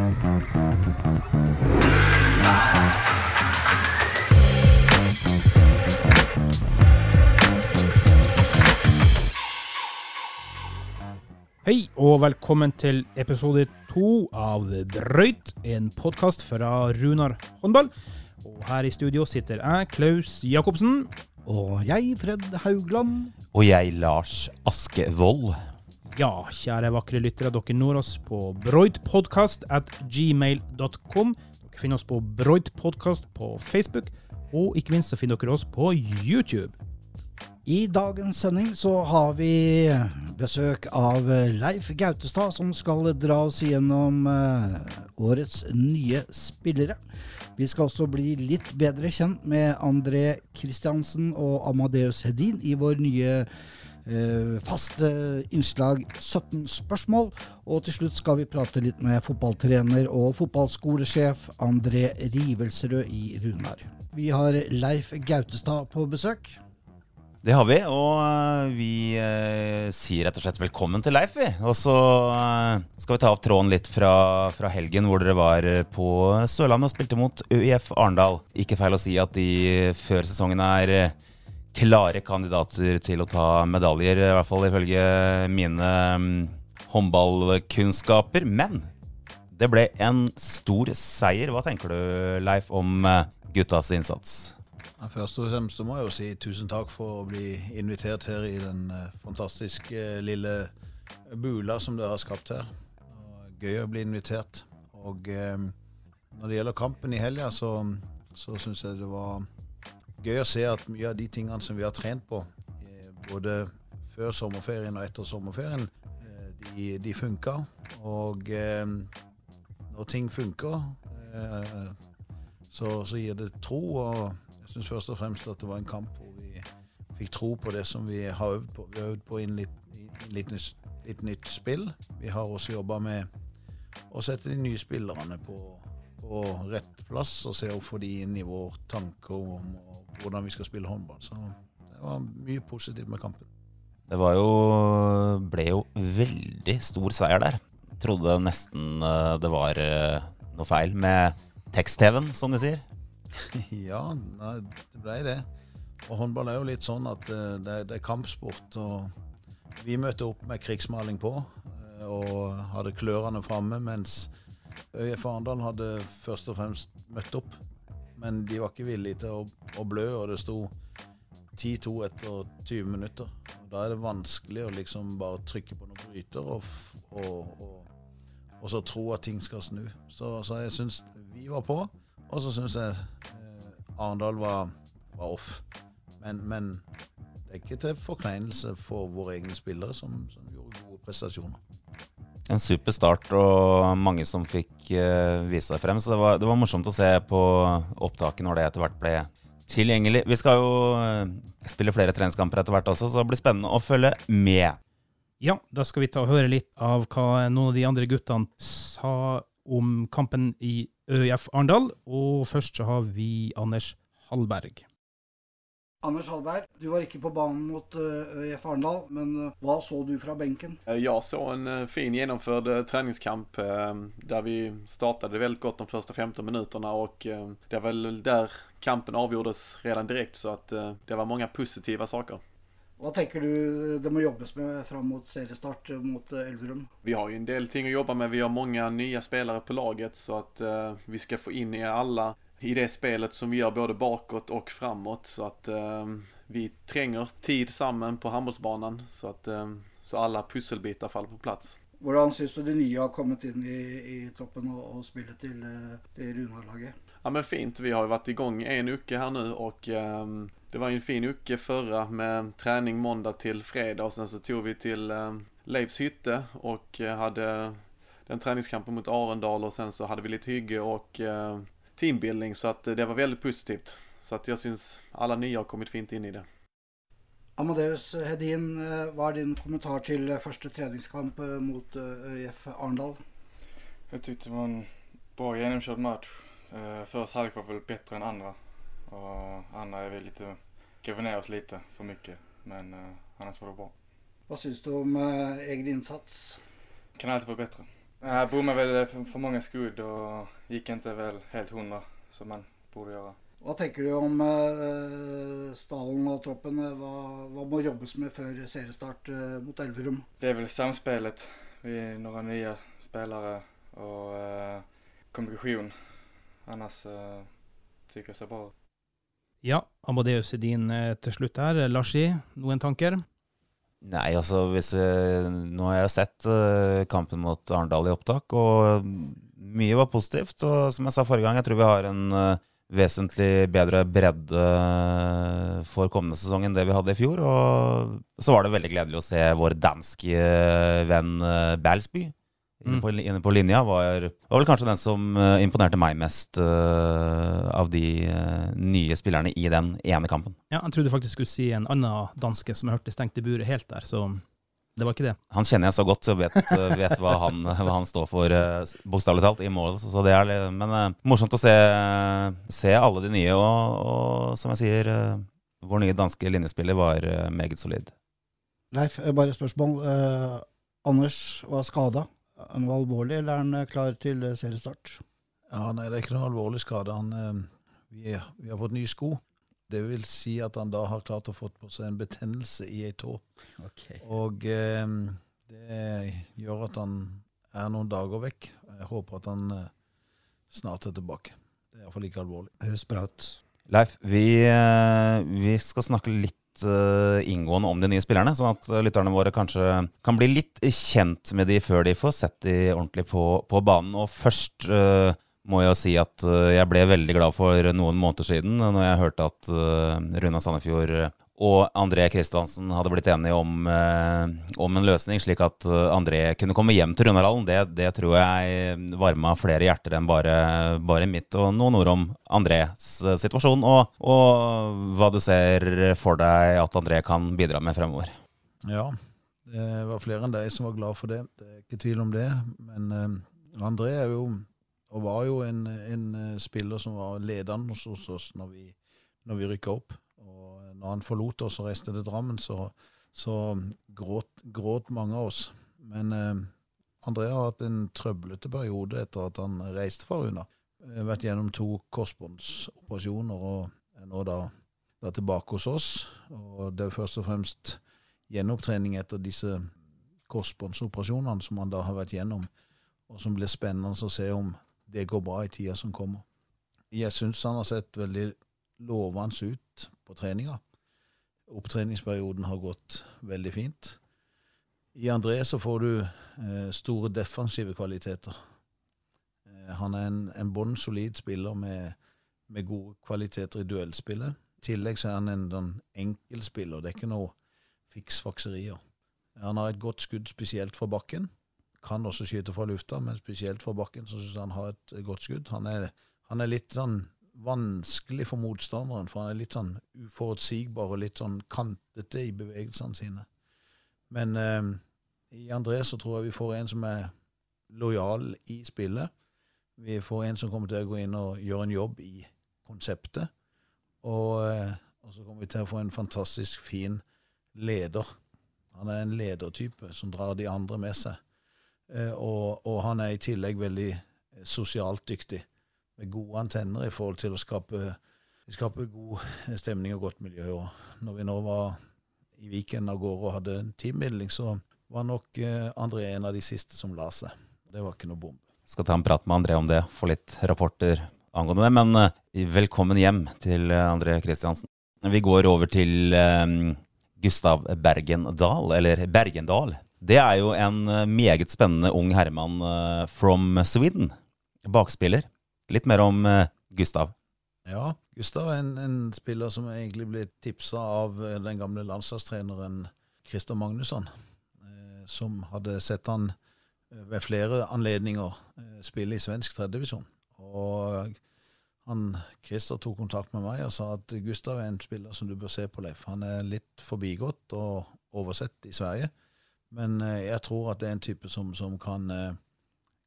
Hei og velkommen til episode to av Brøyt, en podkast fra Runar håndball. Og her i studio sitter jeg, Klaus Jacobsen. Og jeg, Fred Haugland. Og jeg, Lars Askevold. Ja, kjære vakre lyttere, dere når oss på broidpodkast at gmail.com. Dere finner oss på broidpodkast på Facebook, og ikke minst så finner dere oss på YouTube. I dagens sending så har vi besøk av Leif Gautestad, som skal dra oss gjennom eh, årets nye spillere. Vi skal også bli litt bedre kjent med André Kristiansen og Amadeus Hedin i vår nye faste innslag 17 spørsmål. Og til slutt skal vi prate litt med fotballtrener og fotballskolesjef André Rivelsrød i Runar. Vi har Leif Gautestad på besøk. Det har vi, og øh, vi eh, sier rett og slett velkommen til Leif, vi. Og så eh, skal vi ta opp tråden litt fra, fra helgen hvor dere var på Sørlandet og spilte mot ØIF Arendal. Ikke feil å si at de før sesongen er øh, klare kandidater til å ta medaljer, i hvert fall ifølge mine mm, håndballkunnskaper. Men det ble en stor seier. Hva tenker du, Leif, om øh, guttas innsats? Først og fremst må jeg jo si tusen takk for å bli invitert her i den eh, fantastiske eh, lille bula som dere har skapt her. Gøy å bli invitert. Og eh, når det gjelder kampen i helga, så, så syns jeg det var gøy å se at mye av de tingene som vi har trent på, eh, både før sommerferien og etter sommerferien, eh, de, de funka. Og eh, når ting funker, så, så gir det tro. og jeg syns først og fremst at det var en kamp hvor vi fikk tro på det som vi har øvd på. Vi har øvd på inn litt, litt, litt nytt spill. Vi har også jobba med å sette de nye spillerne på, på rett plass og se å få de inn i vår tanke om hvordan vi skal spille håndball. Så det var mye positivt med kampen. Det var jo, ble jo veldig stor seier der. Trodde nesten eh, det var eh, noe feil med tekst-TV-en, som de sier. ja, nei, det ble det. Og håndball er jo litt sånn at uh, det, det, er kampsport. Og vi møtte opp med krigsmaling på og hadde klørne framme, mens ØIF Arendal hadde først og fremst møtt opp. Men de var ikke villige til å, å blø, og det sto 10-2 etter 20 minutter. Da er det vanskelig å liksom bare trykke på noen bryter og, og, og så tro at ting skal snu. Så, så jeg syns vi var på. Og så syns jeg eh, Arendal var, var, off. Men, men, det er ikke til forkleinelse for våre egne spillere, som, som gjorde gode prestasjoner. En super start og mange som fikk uh, vise seg frem. Så det var, det var, morsomt å se på opptaket når det etter hvert ble tilgjengelig. Vi skal jo uh, spille flere treningskamper etter hvert også, så det blir spennende å følge med. Ja, da skal vi ta og høre litt av hva noen av de andre guttene sa om kampen i ØIF Arendal. Og først så har vi Anders Hallberg. Anders Hallberg, du var ikke på banen mot ÖIF Arendal, men hva så du fra benken? Jeg så en fin gjennomført treningskamp der vi startet veldig godt de første 15 minutterne. Og det er vel der kampen avgjordes redan direkte, så det var mange positive saker. Hva tenker du det må jobbes med fram mot seriestart mot Elverum? Vi har jo en del ting å jobbe med. Vi har mange nye spillere på laget, så at vi skal få inn i alle i det spelet som vi gjør både bakåt og framåt. Så at eh, vi trenger tid sammen på håndballbanen, så at eh, så alle pusselbiter faller på plass. Hvordan syns du de nye har kommet inn i, i troppen og, og spillet til, til Runar-laget? Ja, men fint. Vi har jo vært i gang en uke her nå, og eh, det var en fin uke forrige med trening måndag til fredag og sen så tog vi til eh, Leifs hytte og eh, hade den treningskampen mot Arendal og sen så hadde vi litt hygge og eh, teambuilding så att det var väldigt positivt. Så att jag syns alla nya har kommit fint in i det. Amadeus Hedin, hva er din kommentar til første treningskamp mot ØIF Arendal? Jeg syntes det var en bra gjennomkjørt match. Første halvlek var vel bedre enn andre. Och andra är vi lite, gräver ner oss lite för mycket. Men annars var det bra. Vad syns du om egen insats? Kan alltid vara bättre. Jag bor med for mange många skudd og gikk ikke vel helt hundra som man borde gjøre. Hva tenker du om eh, stallen og troppen? Hva, hva må jobbes med før seriestart eh, mot Elverum? Det er vel samspelet. Vi är några nye spillere og eh, kommunikasjon. Annars eh, jeg det ser bra ut. Ja, Amadeus Edin eh, til slutt her. Larsi, noen tanker? Nei, altså vi, Nå har jeg sett eh, kampen mot Arendal i opptak, og mye var positivt. Og som jeg sa forrige gang, jeg tror vi har en eh, vesentlig bedre bredde for kommende sesong enn det vi hadde i fjor. Og så var det veldig gledelig å se vår danske eh, venn eh, Balsby Mm. på, inne på linja. Var, var vel kanskje den som eh, imponerte meg mest uh, av de uh, nye spillerne i den ene kampen. Ja, Jeg trodde faktisk skulle si en annen danske som jeg hørte stengte buret helt der, så det var ikke det. Han kjenner jeg så godt, så vet, vet hva, han, hva han står for, eh, bokstavelig talt, i mål. Så det er, litt- men morsomt å se, se alle de nye, og, og som jeg sier, vår nye danske linjespiller var meget solid. Leif, bare et spørsmål. Eh, Anders var skada. Er han alvorlig, eller er han eh, klar til eh, seriestart? Ja, nei, det er ikke noe alvorlig skade. Han, eh, vi, vi har fått nye sko. Det vil si at han da har klart å få på seg en betennelse i ei tå. Og eh, det gjør at han er noen dager vekk. Jeg håper at han eh, snart er tilbake. Det er iallfall ikke alvorlig. Høres bra ut. Leif, vi, eh, vi skal snakke litt eh, inngående om de nye spillerne, sånn at eh, lytterne våre kanskje kan bli litt kjent med de før de får sett de ordentlig på, på banen. Og først eh, må jeg si at jeg ble veldig glad for noen måneder siden når jeg hørte at Runa Sandefjord og André Kristiansen hadde blitt enige om, eh, om en løsning, slik at eh, André kunne komme hjem til Runarhallen. Det, det tror jeg varma flere hjerter enn bare, bare mitt. Og noen ord om Andrés eh, situasjon, og, og hva du ser for deg at André kan bidra med fremover. Ja, det var flere enn deg som var glad for det. Det er ikke tvil om det. Men eh, André er jo, og var jo en, en eh, spiller som var ledende hos oss når vi, når vi rykka opp. Når han forlot oss og reiste til Drammen, så, så gråt, gråt mange av oss. Men eh, André har hatt en trøblete periode etter at han reiste fra Runa. Eh, Vært gjennom to korsbåndsoperasjoner og er nå da, da tilbake hos oss. Og det er først og fremst gjenopptrening etter disse korsbåndsoperasjonene som han da har vært gjennom, og som blir spennende å se om det går bra i tida som kommer. Jeg syns han har sett veldig lovende ut på treninga. Opptreningsperioden har gått veldig fint. I André så får du eh, store defensive kvaliteter. Eh, han er en, en bånn solid spiller med, med gode kvaliteter i duellspillet. I tillegg så er han en en enkel spiller. Det er ikke noe fiksfakserier. Han har et godt skudd spesielt fra bakken. Kan også skyte fra lufta, men spesielt fra bakken så syns jeg han har et godt skudd. Han er, han er litt sånn vanskelig for motstanderen, for han er litt sånn uforutsigbar og litt sånn kantete i bevegelsene sine. Men eh, i André så tror jeg vi får en som er lojal i spillet. Vi får en som kommer til å gå inn og gjøre en jobb i konseptet. Og, eh, og så kommer vi til å få en fantastisk fin leder. Han er en ledertype som drar de andre med seg. Eh, og, og han er i tillegg veldig eh, sosialt dyktig, med gode antenner i forhold til å skape, skape god stemning og godt miljø. Og når vi nå var i Viken av gårde og hadde en teammidling, så var nok eh, André en av de siste som la seg. Det var ikke noe bombe. Skal ta en prat med André om det, få litt rapporter angående det. Men eh, velkommen hjem til eh, André Kristiansen. Vi går over til Gustav Bergendal, eller Bergendal. Det er jo en meget spennende ung herremann from Sweden. Bakspiller. Litt mer om eh, Gustav. Ja, Gustav er en, en spiller som egentlig ble tipsa av eh, den gamle landslagstreneren Christer Magnusson, eh, som hadde sett han ved flere anledninger spille i svensk tredjedivisjon. Og han, Christer tok kontakt med meg og sa at Gustav er en spiller som du bør se på, Leif. Han er litt forbigått og oversett i Sverige, men jeg tror at det er en type som, som kan,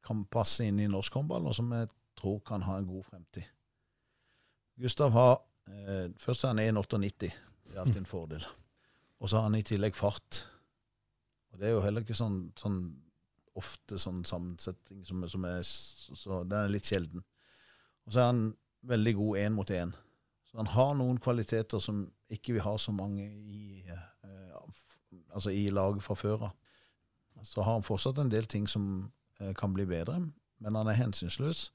kan passe inn i norsk håndball, og som jeg tror kan ha en god fremtid. Gustav har eh, Først er han 1,98. Det er alltid en fordel. Og så har han i tillegg fart. Og det er jo heller ikke sånn, sånn ofte sånn sammensetning som, som er så, så Den er litt sjelden. Og så er han veldig god én mot én. Så han har noen kvaliteter som ikke vi har så mange i, eh, altså i laget fra før av. Så har han fortsatt en del ting som eh, kan bli bedre, men han er hensynsløs.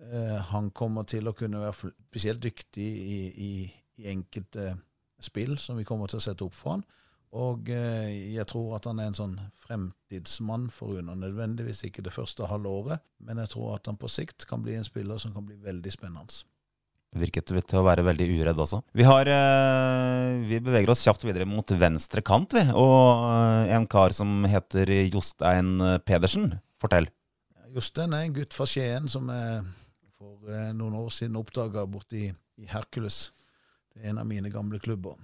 Eh, han kommer til å kunne være spesielt dyktig i, i, i enkelte spill som vi kommer til å sette opp for han. Og eh, jeg tror at han er en sånn fremtidsmann for Runa. Nødvendigvis ikke det første halve året, men jeg tror at han på sikt kan bli en spiller som kan bli veldig spennende. Virket til å være veldig uredd også. Vi, har, eh, vi beveger oss kjapt videre mot venstre kant, vi. Og en kar som heter Jostein Pedersen. Fortell. Jostein er en gutt fra Skien som jeg for noen år siden oppdaga borti i Hercules. Det er en av mine gamle klubber.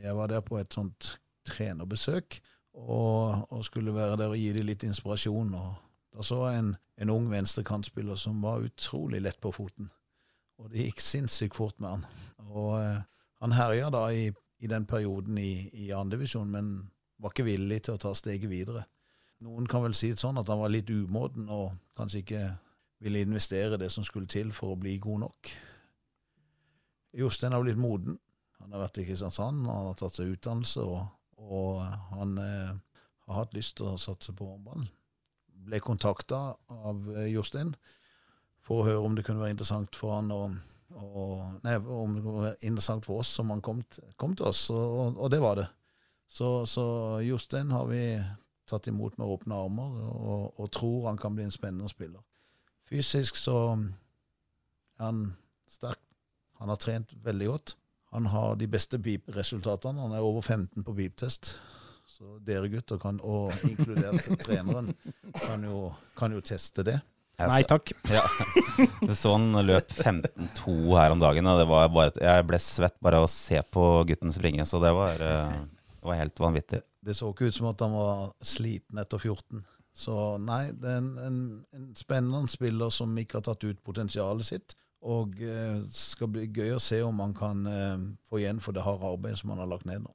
Jeg var der på et sånt trenerbesøk og, og, skulle være der og gi dem litt inspirasjon. og Da så jeg en, en ung venstrekantspiller som var utrolig lett på foten. Og det gikk sinnssykt fort med han. Og eh, Han herja da i, i, den perioden i, i andredivisjon, men var ikke villig til å ta steget videre. Noen kan vel si det sånn at han var litt umoden og kanskje ikke ville investere det som skulle til for å bli god nok. Jostein har blitt moden. Han har vært i Kristiansand, han har tatt seg utdannelse og og han eh, har hatt lyst til å satse på håndballen. Ble kontakta av eh, Jostein for å høre om det kunne være interessant for han og, og Nei, om det være interessant for oss som han kom, kom til oss, og, og, det var det. Så, så Jostein har vi tatt imot med åpne armer og, og, tror han kan bli en spennende spiller. Fysisk så er han sterk. Han har trent veldig godt. Han har de beste beep-resultatene. Han er over 15 på beep-test. Så dere gutter, kan, og inkludert treneren, kan jo, kan jo teste det. Nei takk. Ja. Så han løp 15-2 her om dagen, og bare, jeg ble svett bare av å se på gutten springe. Så det var, eh, det var helt vanvittig. Det så ikke ut som at han var sliten etter 14. Så nei, det er en, en, en spennende spiller som ikke har tatt ut potensialet sitt. Og det eh, skal bli gøy å se om han kan eh, få igjen for det harde arbeidet som han har lagt ned nå.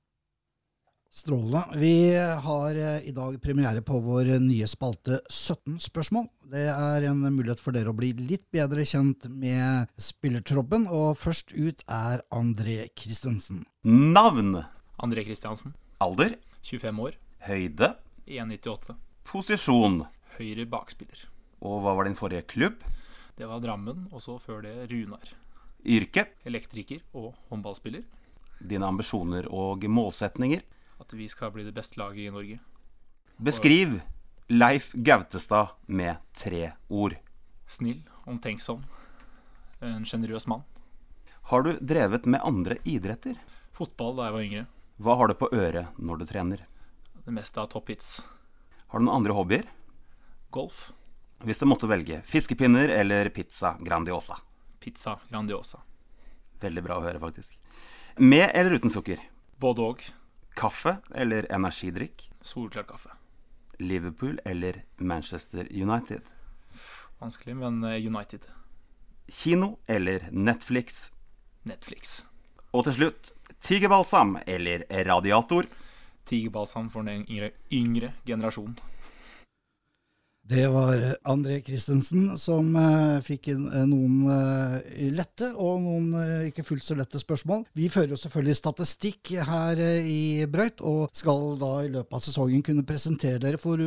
Strålende. Vi har eh, i dag premiere på vår nye spalte 17 spørsmål. Det er en mulighet for dere å bli litt bedre kjent med spillertroppen, og først ut er André Christensen. Navn? André Christiansen. Alder? 25 år. Høyde? 1,98. Posisjon? Høyre bakspiller. Og hva var din forrige klubb? Det var Drammen, og så før det Runar. Yrke? Elektriker og håndballspiller. Dine ambisjoner og målsetninger? At vi skal bli det beste laget i Norge. Beskriv Leif Gautestad med tre ord. Snill, omtenksom, en sjenerøs mann. Har du drevet med andre idretter? Fotball da jeg var yngre. Hva har du på øret når du trener? Det meste av top hits. Har du noen andre hobbyer? Golf. Hvis du måtte velge fiskepinner eller pizza Grandiosa? Pizza Grandiosa. Veldig bra å høre, faktisk. Med eller uten sukker? Både og. Kaffe eller energidrikk? Solklart kaffe. Liverpool eller Manchester United? Vanskelig, men eh, United. Kino eller Netflix? Netflix. Og til slutt tigerbalsam eller radiator? Tigerbalsam for den yngre, yngre generasjonen. Det var André Christensen som eh, fikk inn uh, noen eh, lette og noen ikke fullt så lette spørsmål. Vi fører jo selvfølgelig statistikk her i Brøyt, og skal da i løpet av sesongen kunne presentere dere for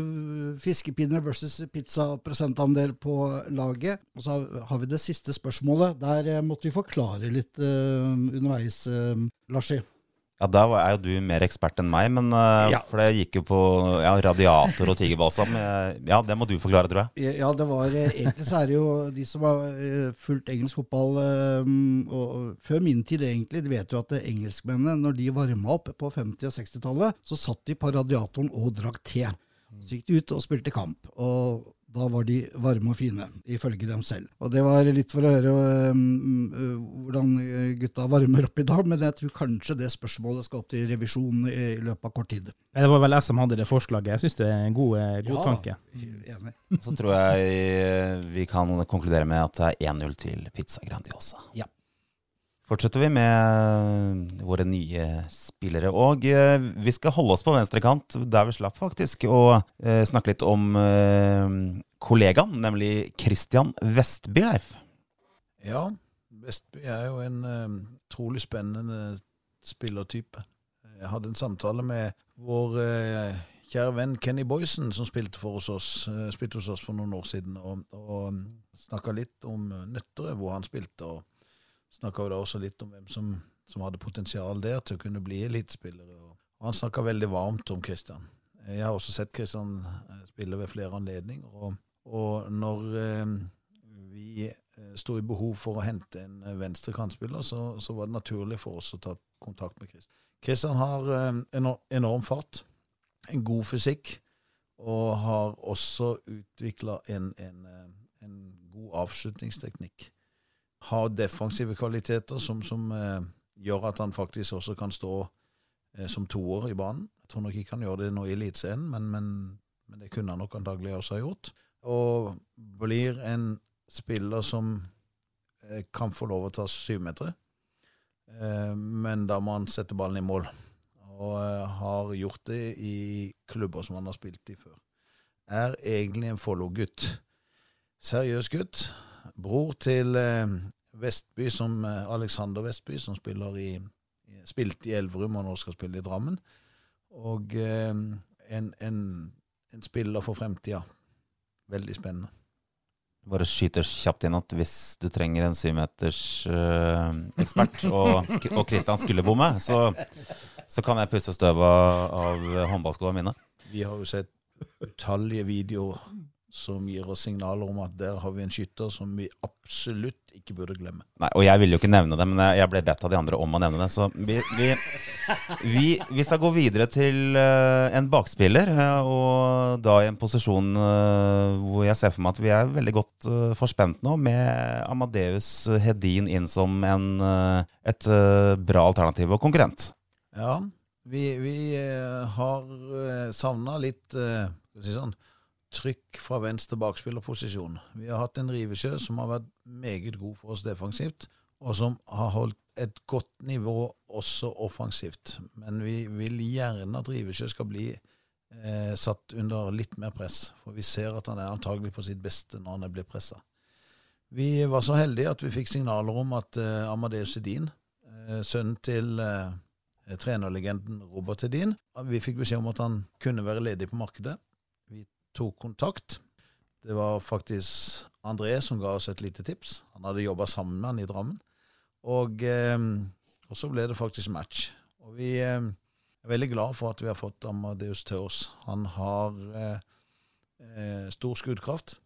fiskepinner versus pizza-prosentandel på laget. Og så har vi det siste spørsmålet. Der måtte vi forklare litt underveis, Larsi. Ja, Da er jo du mer ekspert enn meg, men uh, ja. for det gikk jo på ja, radiator og tigerbalsam. Ja, det må du forklare, tror jeg. Ja, det var eh, Egentlig så er det jo de som har uh, fulgt engelsk fotball og, og, før min tid, egentlig, de vet jo at engelskmennene, når de varma opp på 50- og 60-tallet, så satt de på radiatoren og drakk te. Så gikk de ut og spilte kamp. Og da var de varme og fine, ifølge dem selv. Og Det var litt for å høre um, hvordan gutta varmer opp i dag, men jeg tror kanskje det spørsmålet skal opp til revisjon i, i løpet av kort tid. Det var vel jeg som hadde det forslaget. Jeg syns det er en god, eh, god ja, tanke. Enig. Så tror jeg vi kan konkludere med at det er 1-0 til Pizza Grandiosa. Ja. Fortsetter vi med våre nye spillere. Og eh, vi skal holde oss på venstrekant, der vi slapp faktisk, og eh, snakke litt om eh, kollegaen, nemlig Christian Vestby, Leif. Ja, Vestby er jo en utrolig trolig spennende spillertype. Jeg hadde en samtale med vår kjære venn Kenny Boysen, som spilte, oss, spilte hos oss for noen år siden, og, og snakka litt om Nøtterøy, hvor han spilte. og Snakka da også litt om hvem som, som, hadde potensial der til å kunne bli elitespillere. Han snakka veldig varmt om Kristian. Jeg har også sett Kristian spille ved flere anledninger. Og, og når eh, vi sto i behov for å hente en venstre kantspiller, så, så, var det naturlig for oss å ta kontakt med Kristian. Kristian har en enorm fart, en god fysikk, og har også utvikla en, en, en god avslutningsteknikk har defensive kvaliteter som, som eh, gjør at han faktisk også kan stå eh, som toer i banen. Jeg tror nok ikke han gjør det nå i Eliteserien, men, men, men, det kunne han nok antagelig også ha gjort. Og blir en spiller som eh, kan få lov å ta syvmetere, eh, men da må han sette ballen i mål. Og eh, har gjort det i klubber som han har spilt i før. Er egentlig en Follo-gutt. Seriøs gutt bror til eh, Vestby, som eh, Alexander Vestby, som spiller i, spilte i Elverum og nå skal spille i Drammen. Og eh, en, en, en, spiller for fremtida. Veldig spennende. Bare skyter kjapt inn at hvis du trenger en syvmeters uh, og, og Christian skulle bomme, så, så kan jeg pusse støvet av håndballskoene mine. Vi har jo sett utallige videoer som gir oss signaler om at der har vi en skytter som vi absolutt ikke burde glemme. Nei, og jeg ville jo ikke nevne det, men jeg ble bedt av de andre om å nevne det. Så vi, vi, vi, vi skal gå videre til uh, en bakspiller, uh, og da i en posisjon uh, hvor jeg ser for meg at vi er veldig godt forspent nå, med Amadeus Hedin inn som en, et bra alternativ og konkurrent. Ja, vi, vi har savna litt, skal vi si sånn trykk fra venstre bakspillerposisjon. Vi har hatt en Rivesjø som har vært meget god for oss defensivt, og som har holdt et godt nivå også offensivt. Men vi vil gjerne at Rivesjø skal bli eh, satt under litt mer press, for vi ser at han er antagelig på sitt beste når han er blitt pressa. Vi var så heldige at vi fikk signaler om at eh, Amadeus Edin, eh, sønnen til eh, trenerlegenden Robert Edin, vi fikk beskjed om at han kunne være ledig på markedet tok kontakt. Det var faktisk André som ga oss et lite tips. Han hadde jobba sammen med han i Drammen. Og, eh, og, så ble det faktisk match. Og vi eh, er veldig glad for at vi har fått Amadeus til oss. Han har eh, eh stor skuddkraft.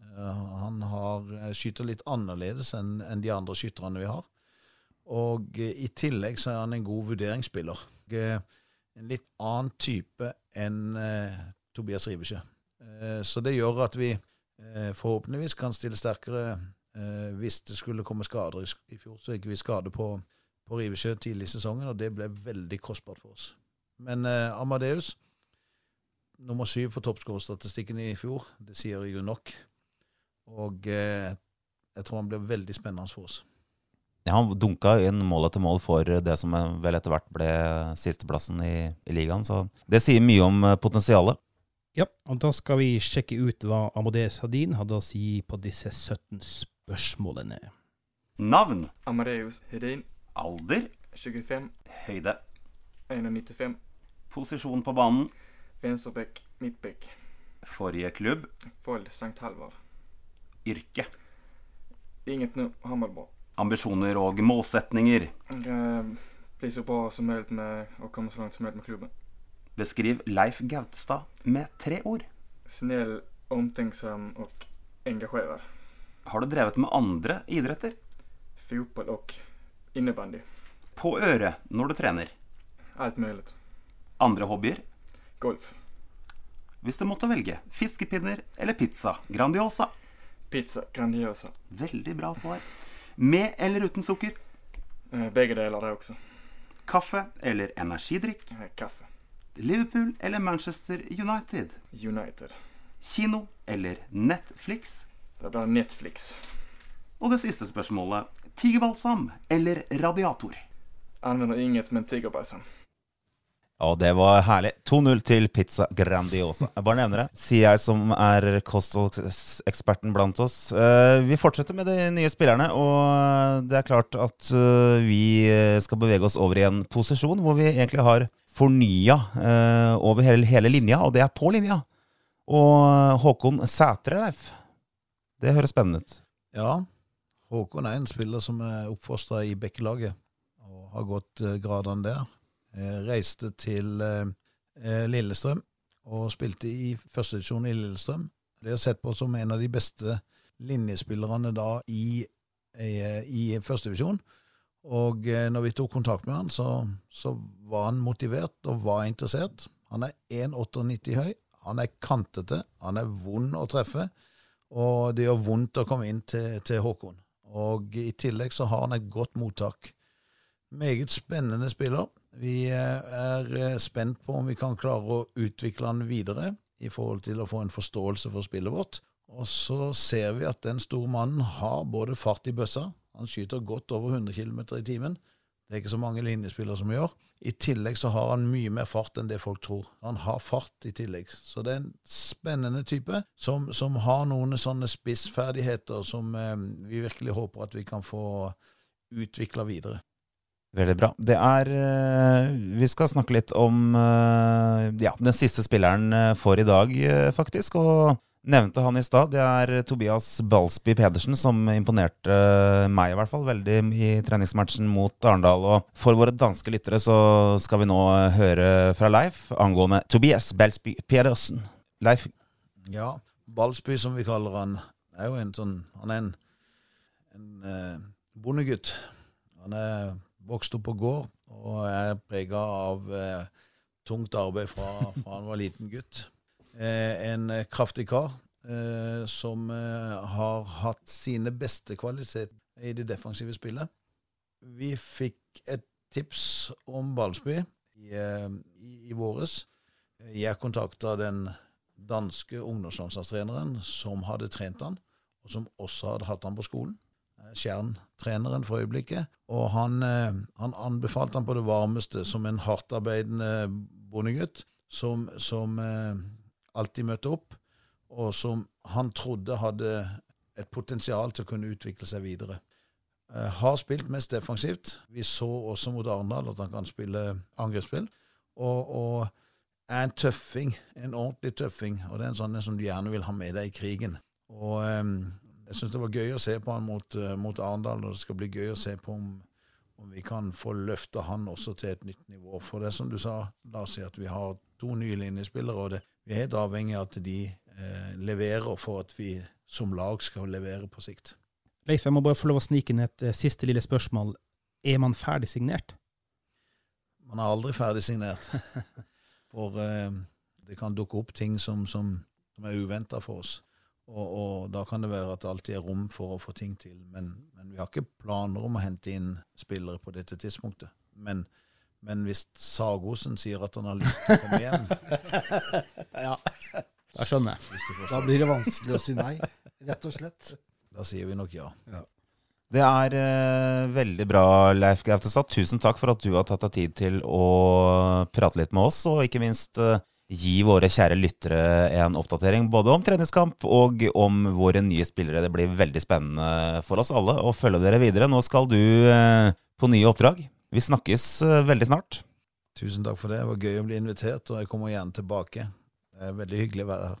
Eh, han har eh, skyter litt annerledes enn en de andre skytterne vi har. Og i tillegg så er han en god vurderingsspiller. en litt annen type enn Tobias Rivesjø. Eh, så det gjør at vi eh, forhåpentligvis kan stille sterkere eh, hvis det skulle komme skader. I fjor så gikk vi skade på, på Rivesjø tidlig i sesongen, og det ble veldig kostbart for oss. Men Amadeus, nummer syv på toppskårerstatistikken i fjor, det sier jo nok. Og jeg tror han blir veldig spennende for oss. Ja, han dunka inn mål etter mål for det som vel etter hvert ble sisteplassen i, i ligaen, så det sier mye om potensialet. Ja, og da skal vi sjekke ut hva Amadeus Hadin hadde å si på disse 17 spørsmålene. Navn? Amadeus Hedin. Alder? 25. Høyde? 1,95. Posisjon på banen? Venstrebekk, midtbekk. Forrige klubb? Fold St. Halvard. Yrke? Inget nå, Hammarborg. Ambisjoner og målsetninger? Bli så bra som mulig med å komme så langt som mulig med klubben. Beskriv Leif Gautestad med tre ord. Snill, omtenksom og engasjerer. Har du drevet med andre idretter? Fotball og innebandy. På øret når du trener? Alt mulig. Andre hobbyer? Golf. Hvis du måtte velge fiskepinner eller pizza Grandiosa? Pizza Grandiosa. Veldig bra svar. Med eller uten sukker? Eh, begge deler, det også. Kaffe eller energidrikk? Eh, kaffe. Liverpool eller Manchester United? United. Kino eller Netflix? Det blir Netflix. Og det siste spørsmålet. Tigerbalsam eller radiator? Anvender inget men tigerbalsam. Ja, det var herlig. 2-0 til Pizza Grandiosa. Jeg bare nevner det, sier jeg som er kostholdseksperten blant oss. Eh, Vi fortsetter med de nye spillerne, og det er klart at eh, vi skal bevege oss over i en posisjon hvor vi egentlig har fornya eh, over hele, hele linja, og det er på linja. Og Håkon Sætre, Leif. Det høres spennende ut. Ja, Håkon er en spiller som er oppfostra i Bekkelaget og har gått eh, gradene der. Jeg reiste til eh, eh, Lillestrøm og spilte i førstedivisjon i Lillestrøm. Det er sett på som en av de beste linjespillerne da i, i, i førstedivisjon. Og eh, når vi tok kontakt med han, så, så var han motivert og var interessert. Han er 1,98 høy, han er kantete, han er vond å treffe, og det gjør vondt å komme inn til, til Håkon. Og i tillegg så har han et godt mottak. Meget spennende spiller. Vi eh, er eh, spent på om vi kan klare å utvikle han videre i forhold til å få en forståelse for spillet vårt. Og så ser vi at den store mannen har både fart i bøssa, han skyter godt over 100 km i timen. Det er ikke så mange linjespillere som gjør. I tillegg så har han mye mer fart enn det folk tror. Han har fart i tillegg. Så det er en spennende type som, som har noen sånne spissferdigheter som eh, vi virkelig håper at vi kan få utvikla videre. Veldig bra. Det er eh, Vi skal snakke litt om eh, ja, den siste spilleren eh, for i dag, faktisk. Og nevnte han i stad. Det er Tobias Balsby Pedersen som imponerte meg i hvert fall veldig i treningsmatchen mot Arendal. Og for våre danske lyttere så skal vi nå høre fra Leif angående Tobias Balsby Pedersen. Leif, Ja, Balsby, som vi kaller han, er jo en sånn Han er en, en eh, bondegutt. Han er vokst opp på gård og er prega av eh, tungt arbeid fra, fra han var liten gutt. Eh, en kraftig kar eh, som eh, har hatt sine beste kvaliteter i det defensive spillet. Vi fikk et tips om Balsby i, i, i våres. Jeg kontakta den danske ungdomslandslagstreneren som hadde trent han, og som også hadde hatt han på skolen. Skjern-treneren for øyeblikket. Og han, han anbefalte han på det varmeste som en hardtarbeidende bondegutt som, som alltid møtte opp, og som han trodde hadde et potensial til å kunne utvikle seg videre. Eh, har spilt mest defensivt. Vi så også mot Arendal at han kan spille angrepsspill. Og, og er en tøffing, en ordentlig tøffing, og det er en sånn som du gjerne vil ha med deg i krigen. Og eh, jeg syns det var gøy å se på han mot, eh, mot Arendal, og det skal bli gøy å se på om, om vi kan få løfta han også til et nytt nivå. For det er som du sa, Lars, at vi har to nye linjespillere, og det, vi er helt avhengig av at de eh, leverer for at vi som lag skal levere på sikt. Leif, jeg må bare få lov å snike inn et eh, siste lille spørsmål. Er man ferdig signert? Man er aldri ferdig signert. For eh, det kan dukke opp ting som, som, som er uventa for oss. Og, og da kan det være at det alltid er rom for å få ting til. Men, men vi har ikke planer om å hente inn spillere på dette tidspunktet. Men, men hvis Sagosen sier at han har lyst til å komme hjem ja. da skjønner. jeg. Da blir det vanskelig å si nei, rett og slett. Da sier vi nok ja. det er eh, veldig bra, Leif Gautestad. Tusen takk for at du har tatt deg tid til å prate litt med oss, og ikke minst eh, gi våre kjære lyttere en oppdatering både om treningskamp og om våre nye spillere. Det blir veldig spennende for oss alle å følge dere videre. Nå skal du eh, på nye oppdrag. Vi snakkes eh, veldig snart. Tusen takk for det. Det var gøy å bli invitert, og jeg kommer gjerne tilbake. Det er veldig hyggelig å være her.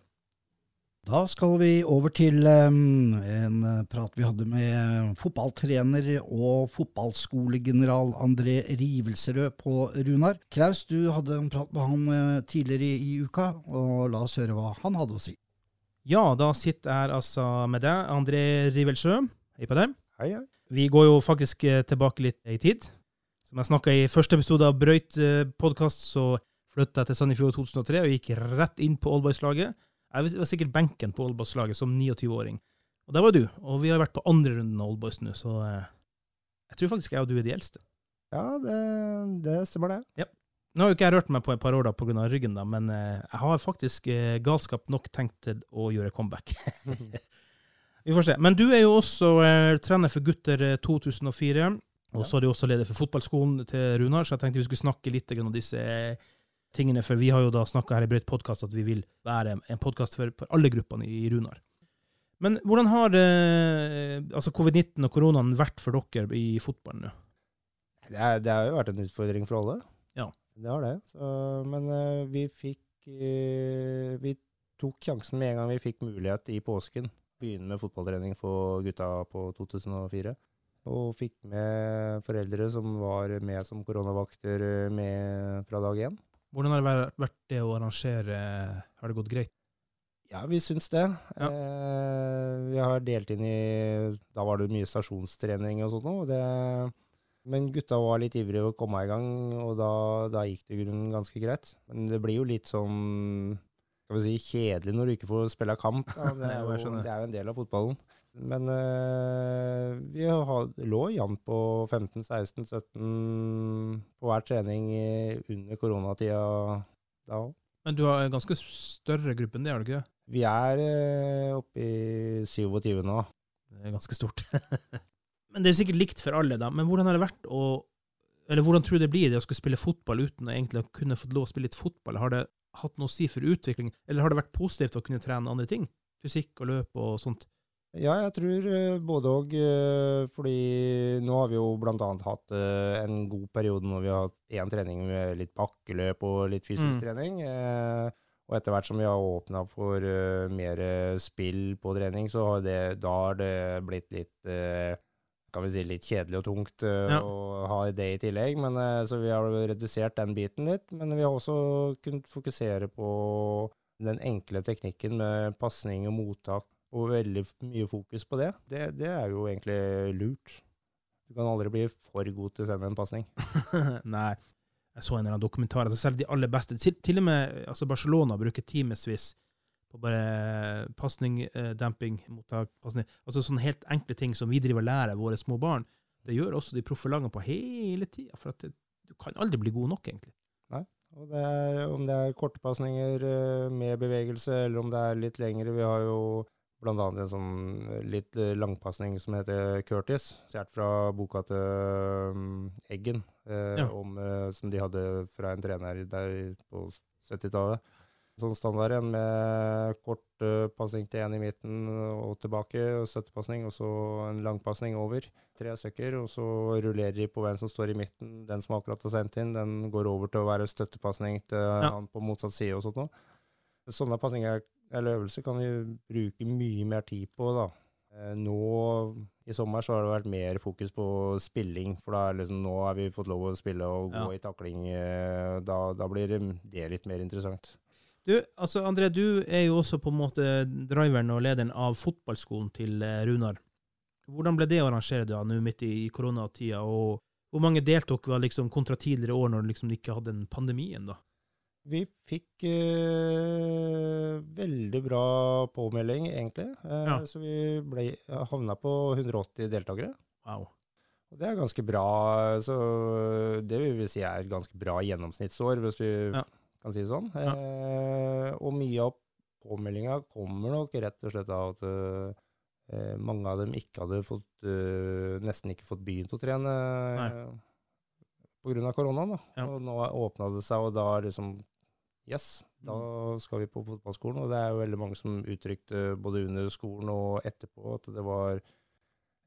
Da skal vi over til en eh, prat vi hadde med fotballtrener og fotballskolegeneral André Rivelserød på Runar. Kraus, du hadde en prat med han eh, tidligere i, i uka, og la oss høre hva han hadde å si. Ja, da sitter jeg altså med deg, André Rivelsjø. Hei på deg. Hei, hei. Vi går jo faktisk eh, tilbake litt i tid. Som jeg snakka i første episode av Brøyt podkast, så flytta jeg til Sandefjord 2003 og gikk rett inn på Oldboys-laget. Jeg var sikkert benken på Oldboys-laget som 29-åring. Og der var du. Og vi har vært på andre runden av Oldboys nå, så eh, jeg tror faktisk jeg og du er de eldste. Ja, det, det stemmer det. Nå har jo ikke jeg rørt meg på et par år da pga. ryggen, da, men eh, jeg har faktisk eh, galskap nok tenkt til å gjøre comeback. Vi får se. Men du er jo også eh, trener for gutter eh, 2004. Og så er du også leder for fotballskolen til Runar, så jeg tenkte vi skulle snakke litt om disse eh, tingene. For vi har jo da snakka her i Brøyt podkast at vi vil være en podkast for, for alle gruppene i Runar. Men hvordan har eh, altså covid-19 og koronaen vært for dere i fotballen nå? Det, er, det har jo vært en utfordring for alle. Ja. Det har det. Så, men eh, vi fikk Vi tok sjansen med en gang vi fikk mulighet i påsken. Begynne med fotballtrening for gutta på 2004. Og fikk med foreldre som var med som koronavakter eh, med fra dag én. Hvordan har det vært- vært det å arrangere? Har det gått greit? Ja, vi syns det. Ja. Eh, vi har delt inn i Da var det mye stasjonstrening og sånt noe. Men gutta var litt ivrige å komme i gang, og da, da gikk det i grunnen ganske greit. Men det blir jo litt sånn skal vi si, kjedelig når du ikke får spille kamp. Ja, Det, er jo, det er jo en del av fotballen. Men eh, vi har, lå jevnt på 15-16-17 på hver trening under koronatida da òg. Men du har en ganske større gruppe enn det, har du ikke det? Vi er eh, oppe i 27 nå. Det er ganske stort. Men det er sikkert likt for alle, da. Men hvordan har det vært å Eller hvordan tror du det blir det å skulle spille fotball uten å egentlig kunne fått lov å spille litt fotball? Har det hatt noe å si for utvikling, eller har det vært positivt å kunne trene andre ting? Fysikk og løp og sånt? Ja, jeg tror eh, både og. eh, Fordi nå har vi jo annet hatt eh, en god periode når vi har hatt én trening med litt bakkeløp og litt fysisk Mm. trening. Og etter hvert som vi har åpna for mer spill på trening, så har det, da har det blitt litt kan vi si litt kjedelig og tungt Ja. å ha det i tillegg. Men, så vi har redusert den biten litt. Men vi har også kunnet fokusere på den enkle teknikken med pasning og mottak, og veldig mye fokus på det. det. Det er jo egentlig lurt. Du kan aldri bli for god til å sende en pasning. Nei. Jeg så en eller annen dokumentar. Altså selv de aller beste Til, til og med altså Barcelona bruker timevis på bare pasning, eh, damping, mottak pasning. Altså sånne helt enkle ting som vi driver og lærer våre små barn. Det gjør også de proffe lagene på hele tida. For at det, du kan aldri bli god nok, egentlig. Og det er, om det er korte pasninger eh, med bevegelse, eller om det er litt lengre. Vi har jo blant annet en sånn litt eh, langpasning som heter Curtis, stjålet fra boka til um, Eggen, eh, Ja. om, eh, som de hadde fra en trener der på 70-tallet. Sånn standard igjen med kort uh, pasning til en i midten og tilbake, og støttepasning, og så en langpasning over. Tre stykker, og så rullerer de på hvem som står i midten. Den som akkurat har sendt inn, den går over til å være støttepasning til han på motsatt side og sånt noe. Sånne pasninger eller øvelse kan vi bruke mye mer tid på, da. Eh, Nå i sommer så har det vært mer fokus på spilling, for da er liksom, nå har vi fått lov å spille og gå Ja. i takling. eh, Da, da blir det, det litt mer interessant. Du, altså André, du er jo også på en måte driveren og lederen av fotballskolen til eh, Runar. Hvordan ble det å arrangere da, nå midt i koronatida, og hvor mange deltok var liksom kontra tidligere år når du liksom ikke hadde den pandemien, da? Vi fikk eh, veldig bra påmelding, egentlig. Eh, Ja. Så vi ble, havna på 180 deltakere. Wow. Og det er ganske bra. Så det vil vi si er et ganske bra gjennomsnittsår, hvis vi Ja. kan si det sånn. Ja. Eh, og mye av påmeldinga kommer nok rett og slett av at eh, mange av dem ikke hadde fått, eh, nesten ikke fått begynt å trene Nei. eh, av koronaen. Da. Ja. Og nå åpna det seg, og da liksom Yes, da Mm. skal vi på fotballskolen. Og det er jo veldig mange som uttrykte både under skolen og etterpå at det var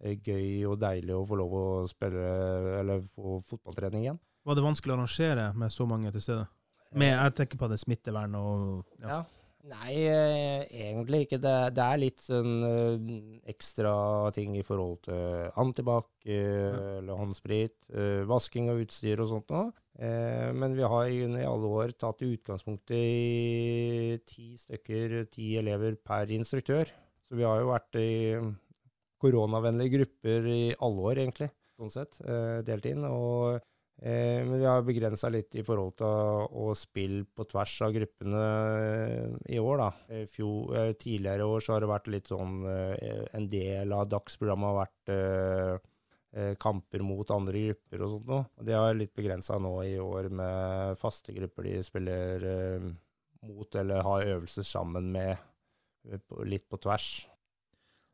eh, gøy og deilig å få lov å spille eller få fotballtrening igjen. Var det vanskelig å arrangere med så mange til stede? Med, jeg tenker på det smittevern og ja. Ja. Nei, eh, egentlig ikke. Det, det er litt sånn eh, ekstra ting i forhold til antibac eh, eller håndsprit, vasking av utstyr og sånt noe. Men vi har i, alle år tatt utgangspunktet i ti stykker, ti elever per instruktør. Så vi har jo vært i koronavennlige grupper i alle år, egentlig, sånn sett, delt inn. og men vi har begrensa litt i forhold til å, spille på tvers av gruppene eh, i år, da. Eh, Fjor, eh, tidligere år så har det vært litt sånn eh, En del av dagsprogrammet har vært eh, eh, kamper mot andre grupper og sånt noe. Det er litt begrensa nå i år med faste grupper de spiller eh, mot eller har øvelser sammen med eh, litt på tvers.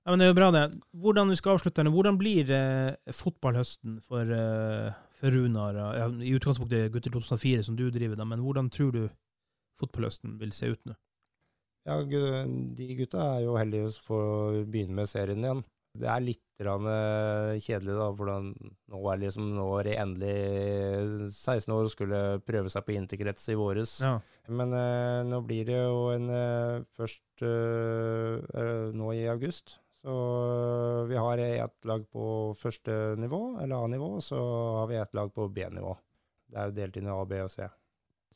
Ja, men det er jo bra, det. Hvordan vi skal avslutte hvordan blir eh, fotballhøsten for, eh, for Runar? Ja, I utgangspunktet Gutter 2004, som du driver, da, men hvordan tror du fotballhøsten vil se ut nå? Ja, de gutta er jo heldige for å begynne med serien igjen. Det er litt eh, kjedelig, da, hvordan nå er liksom nå er de endelig 16 år og skulle prøve seg på interkrets i våres. Ja. Men eh, nå blir det jo en eh, først eh, eh, nå i august. Så eh, vi har ett lag på første nivå, eller A-nivå, og så har vi ett lag på B-nivå. Det er jo delt inn i A, B og C.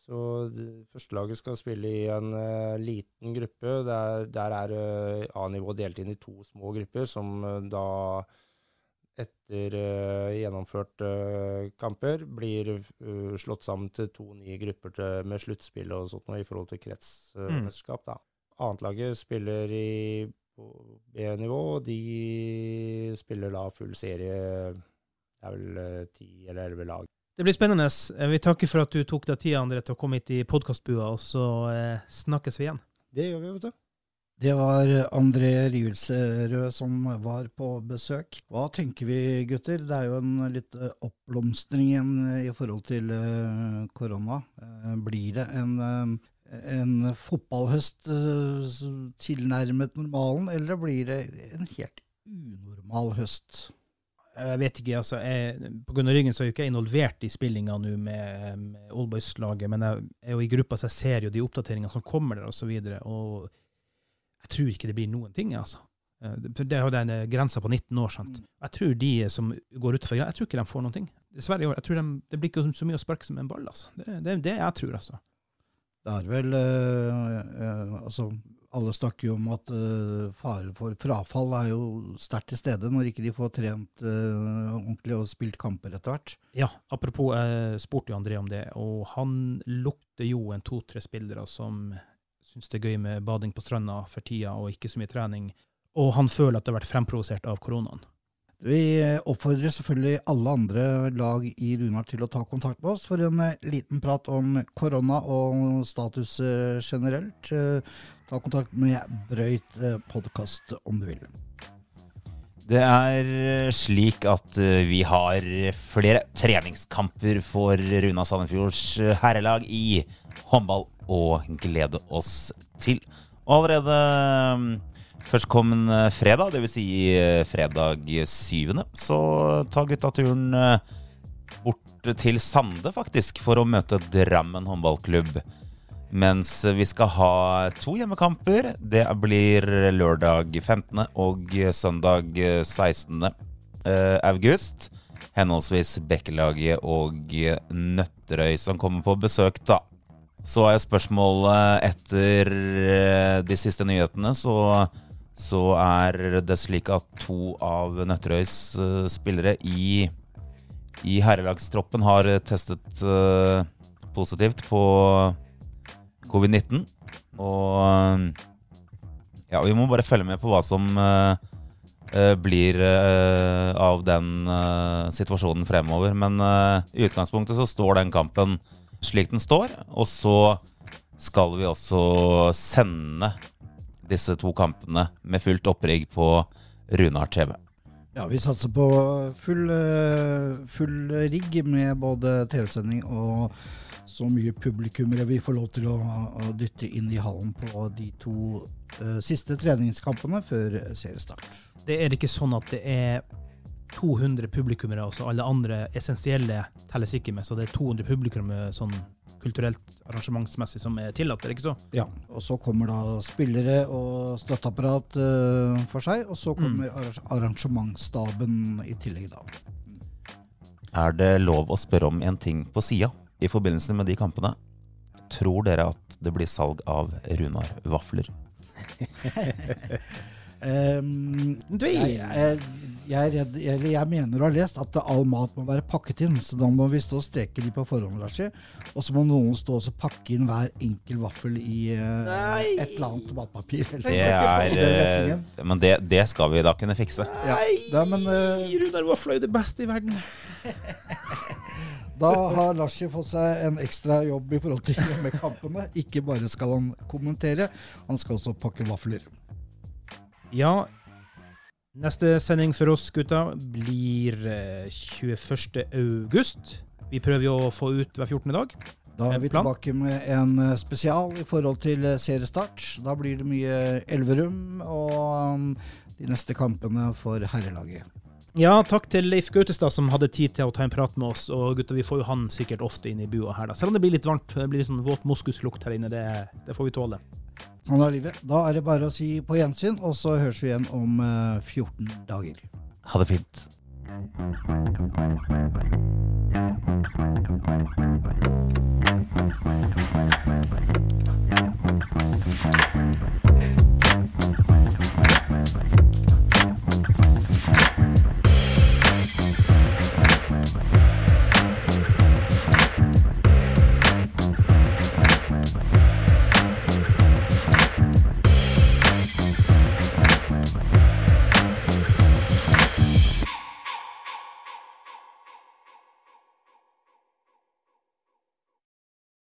Så førstelaget første laget skal spille i en uh, liten gruppe. Der, der er uh, A-nivå delt inn i to små grupper, som uh, da etter gjennomført eh, kamper blir slått sammen til to nye grupper til, med sluttspill og sånt noe i forhold til kretsmesterskap. Mm. Annetlaget spiller i B-nivå, de spiller da full serie. Det er vel eh, ti eller elleve lag. Det blir spennende. Jeg Vi takker for at du tok deg tida André, til å komme hit i podkastbua, og så eh, snakkes vi igjen. Det gjør vi, vet du. Det var André Rielsrød som var på besøk. Hva tenker vi, gutter? Det er jo en litt eh, oppblomstring igjen i forhold til eh, korona. Eh, Blir det en, eh, en fotballhøst eh, tilnærmet normalen, eller blir det en helt unormal høst? Jeg vet ikke, altså. Jeg, av ryggen så er jo ikke involvert i spillinga nå med, med Oldboys-laget, men jeg er jo i gruppa, så jeg ser jo de oppdateringene som kommer der, og så videre. Og jeg tror ikke det blir noen ting, altså. Eh, det er jo den eh, grensa på 19 år, sant. Jeg tror de som går utenfor, jeg tror ikke de får noen ting. Dessverre. Jeg tror de, det blir ikke så mye å sparke som en ball, altså. Det er det, det jeg tror, altså. Det er vel eh, eh, Altså, alle snakker jo om at uh, fare for frafall er jo sterkt til stede når ikke de får trent eh, ordentlig og spilt kamper etter hvert. Ja, apropos, jeg spurte jo André om det, og han lukter jo en to-tre spillere som syns det er gøy med bading på stranda for tida, og ikke så mye trening. Og han føler at det har vært fremprovosert av koronaen. Vi oppfordrer selvfølgelig alle andre lag i Runar til å ta kontakt med oss for en eh, liten prat om korona og status eh, generelt. Eh, Ta kontakt med Brøyt podkast om du vil. Det er slik at vi har flere treningskamper for Runa Sandefjords herrelag i håndball å glede oss til. Og allerede mm, førstkommende fredag, dvs. Si eh, fredag 7., så tar gutta turen eh, bort til Sande, faktisk, for å møte Drammen håndballklubb. Mens vi skal ha to hjemmekamper. Det blir lørdag 15. og søndag 16. eh, august. Henholdsvis Bekkelaget og Nøtterøy som kommer på besøk, da. Så er spørsmålet etter de siste nyhetene, så, så er det slik at to av Nøtterøys eh, spillere i, i herrelagstroppen har testet eh, positivt på covid-19. Og ja, vi må bare følge med på hva som eh, eh, blir eh, av den eh, situasjonen fremover. Men eh, i utgangspunktet så står den kampen slik den står. Og så skal vi også sende disse to kampene med fullt opprigg på Runar TV. Ja, vi satser på full, eh, full rigg med både TV-sending og så mye publikummere vi får lov til å, å dytte inn i hallen på de to uh, siste treningskampene før seriestart. Det er ikke sånn at det er 200 publikummere, altså alle andre essensielle telles ikke med, så det er 200 publikummere sånn kulturelt arrangementsmessig som er tillatt, er det ikke så? Ja, og så kommer da spillere og støtteapparat uh, for seg, og så kommer mm. arrangementsstaben i tillegg da. Er det lov å spørre om en ting på sida i forbindelse med de kampene? Tror dere at det blir salg av Runar vafler? Ehm, du, jeg, jeg, jeg, er redd, eller jeg mener å ha lest at all mat må være pakket inn, så da må vi stå og steke de på forhånd, Larsi. Og så må noen stå og pakke inn hver enkel vaffel i uh, et eller annet matpapir. eller Det er eh. Men det, det skal vi da kunne fikse. Ja, da, men eh, Runar Vafla er jo det beste i verden. da har Larsi fått seg en ekstra jobb i forhold til hjemmekampene. Ikke bare skal han kommentere, han skal også pakke vafler. Ja, Neste sending for oss gutta blir eh, 21. august. Vi prøver jo å få ut hver 14. dag. Da er vi tilbake med en eh, spesial i forhold til eh, seriestart. Da blir det mye Elverum og um, de neste kampene for herrelaget. Ja, takk til Leif Gautestad som hadde tid til å ta en prat med oss. Og gutta, vi får jo han sikkert ofte inn i bua her, da. Selv om det blir litt varmt. Det blir litt sånn våt moskuslukt her inne. Det, det får vi tåle. Sånn er livet. Da er det bare å si på gjensyn, og så høres vi igjen om eh, 14 dager. Ha det fint. Thank